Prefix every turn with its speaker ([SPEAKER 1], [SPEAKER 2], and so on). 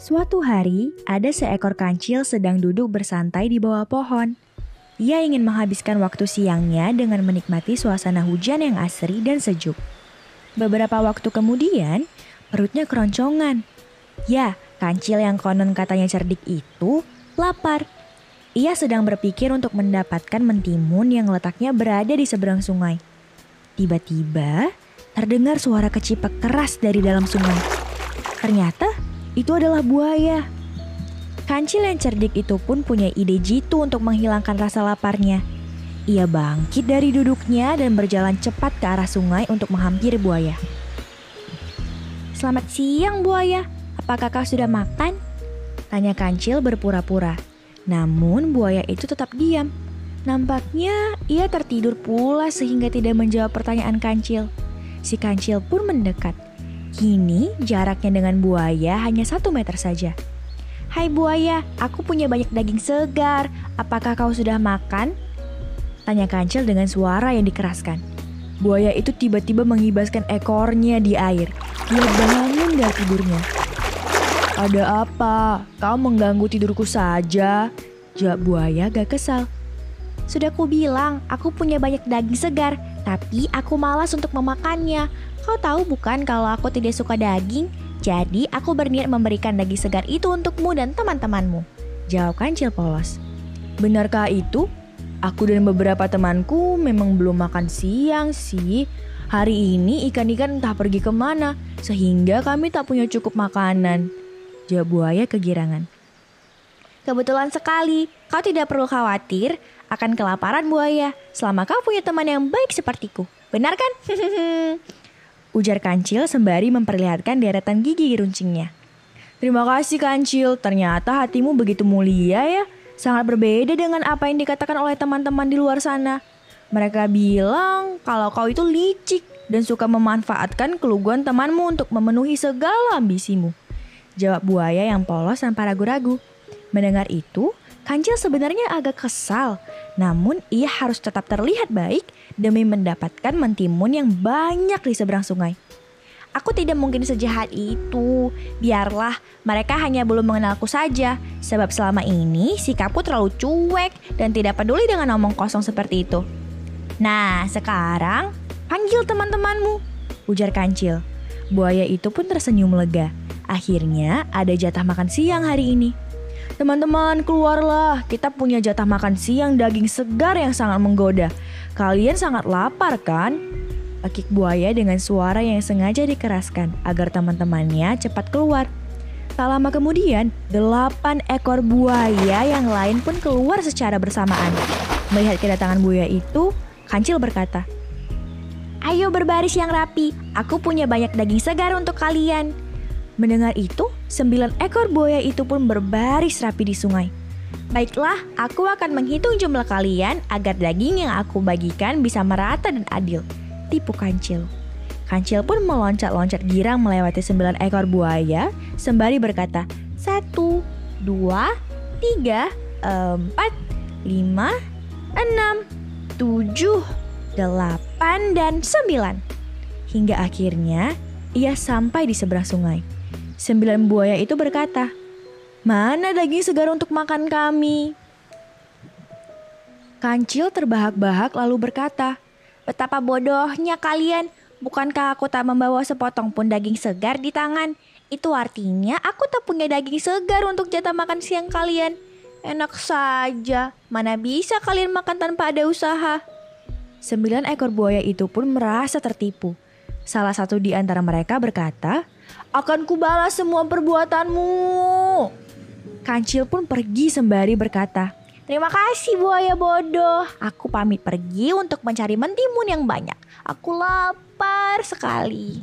[SPEAKER 1] Suatu hari, ada seekor kancil sedang duduk bersantai di bawah pohon. Ia ingin menghabiskan waktu siangnya dengan menikmati suasana hujan yang asri dan sejuk. Beberapa waktu kemudian, perutnya keroncongan. Ya, kancil yang konon katanya cerdik itu lapar. Ia sedang berpikir untuk mendapatkan mentimun yang letaknya berada di seberang sungai. Tiba-tiba, terdengar suara kecipak keras dari dalam sungai. Ternyata itu adalah buaya. Kancil yang cerdik itu pun punya ide jitu untuk menghilangkan rasa laparnya. Ia bangkit dari duduknya dan berjalan cepat ke arah sungai untuk menghampiri buaya. Selamat siang buaya, apakah kau sudah makan? Tanya kancil berpura-pura. Namun buaya itu tetap diam. Nampaknya ia tertidur pula sehingga tidak menjawab pertanyaan kancil. Si kancil pun mendekat Kini jaraknya dengan buaya hanya satu meter saja. Hai buaya, aku punya banyak daging segar. Apakah kau sudah makan? Tanya kancil dengan suara yang dikeraskan. Buaya itu tiba-tiba mengibaskan ekornya di air. Dia bangun dari tidurnya. Ada apa? Kau mengganggu tidurku saja. Jawab buaya gak kesal. Sudah ku bilang, aku punya banyak daging segar, tapi aku malas untuk memakannya. Kau tahu bukan kalau aku tidak suka daging? Jadi aku berniat memberikan daging segar itu untukmu dan teman-temanmu. Jawab kancil polos. Benarkah itu? Aku dan beberapa temanku memang belum makan siang sih. Hari ini ikan-ikan entah pergi ke mana, sehingga kami tak punya cukup makanan. Jawab buaya kegirangan. Kebetulan sekali, kau tidak perlu khawatir akan kelaparan buaya selama kau punya teman yang baik sepertiku. Benar kan? Ujar Kancil sembari memperlihatkan deretan gigi runcingnya. Terima kasih Kancil, ternyata hatimu begitu mulia ya. Sangat berbeda dengan apa yang dikatakan oleh teman-teman di luar sana. Mereka bilang kalau kau itu licik dan suka memanfaatkan keluguan temanmu untuk memenuhi segala ambisimu. Jawab buaya yang polos tanpa ragu-ragu. Mendengar itu, Kancil sebenarnya agak kesal, namun ia harus tetap terlihat baik demi mendapatkan mentimun yang banyak di seberang sungai. Aku tidak mungkin sejahat itu. Biarlah, mereka hanya belum mengenalku saja. Sebab selama ini sikapku terlalu cuek dan tidak peduli dengan omong kosong seperti itu. Nah, sekarang panggil teman-temanmu, ujar Kancil. Buaya itu pun tersenyum lega. Akhirnya ada jatah makan siang hari ini. Teman-teman, keluarlah. Kita punya jatah makan siang daging segar yang sangat menggoda. Kalian sangat lapar kan? Akik buaya dengan suara yang sengaja dikeraskan agar teman-temannya cepat keluar. Tak lama kemudian, delapan ekor buaya yang lain pun keluar secara bersamaan. Melihat kedatangan buaya itu, Kancil berkata, Ayo berbaris yang rapi, aku punya banyak daging segar untuk kalian. Mendengar itu, sembilan ekor buaya itu pun berbaris rapi di sungai. Baiklah, aku akan menghitung jumlah kalian agar daging yang aku bagikan bisa merata dan adil. Tipu kancil. Kancil pun meloncat-loncat girang melewati sembilan ekor buaya sembari berkata, satu, dua, tiga, empat, lima, enam, tujuh, delapan, dan sembilan. Hingga akhirnya ia sampai di seberang sungai. Sembilan buaya itu berkata, Mana daging segar untuk makan kami? Kancil terbahak-bahak lalu berkata, Betapa bodohnya kalian, bukankah aku tak membawa sepotong pun daging segar di tangan? Itu artinya aku tak punya daging segar untuk jatah makan siang kalian. Enak saja, mana bisa kalian makan tanpa ada usaha? Sembilan ekor buaya itu pun merasa tertipu. Salah satu di antara mereka berkata, akan kubalas semua perbuatanmu. Kancil pun pergi sembari berkata, Terima kasih buaya bodoh. Aku pamit pergi untuk mencari mentimun yang banyak. Aku lapar sekali.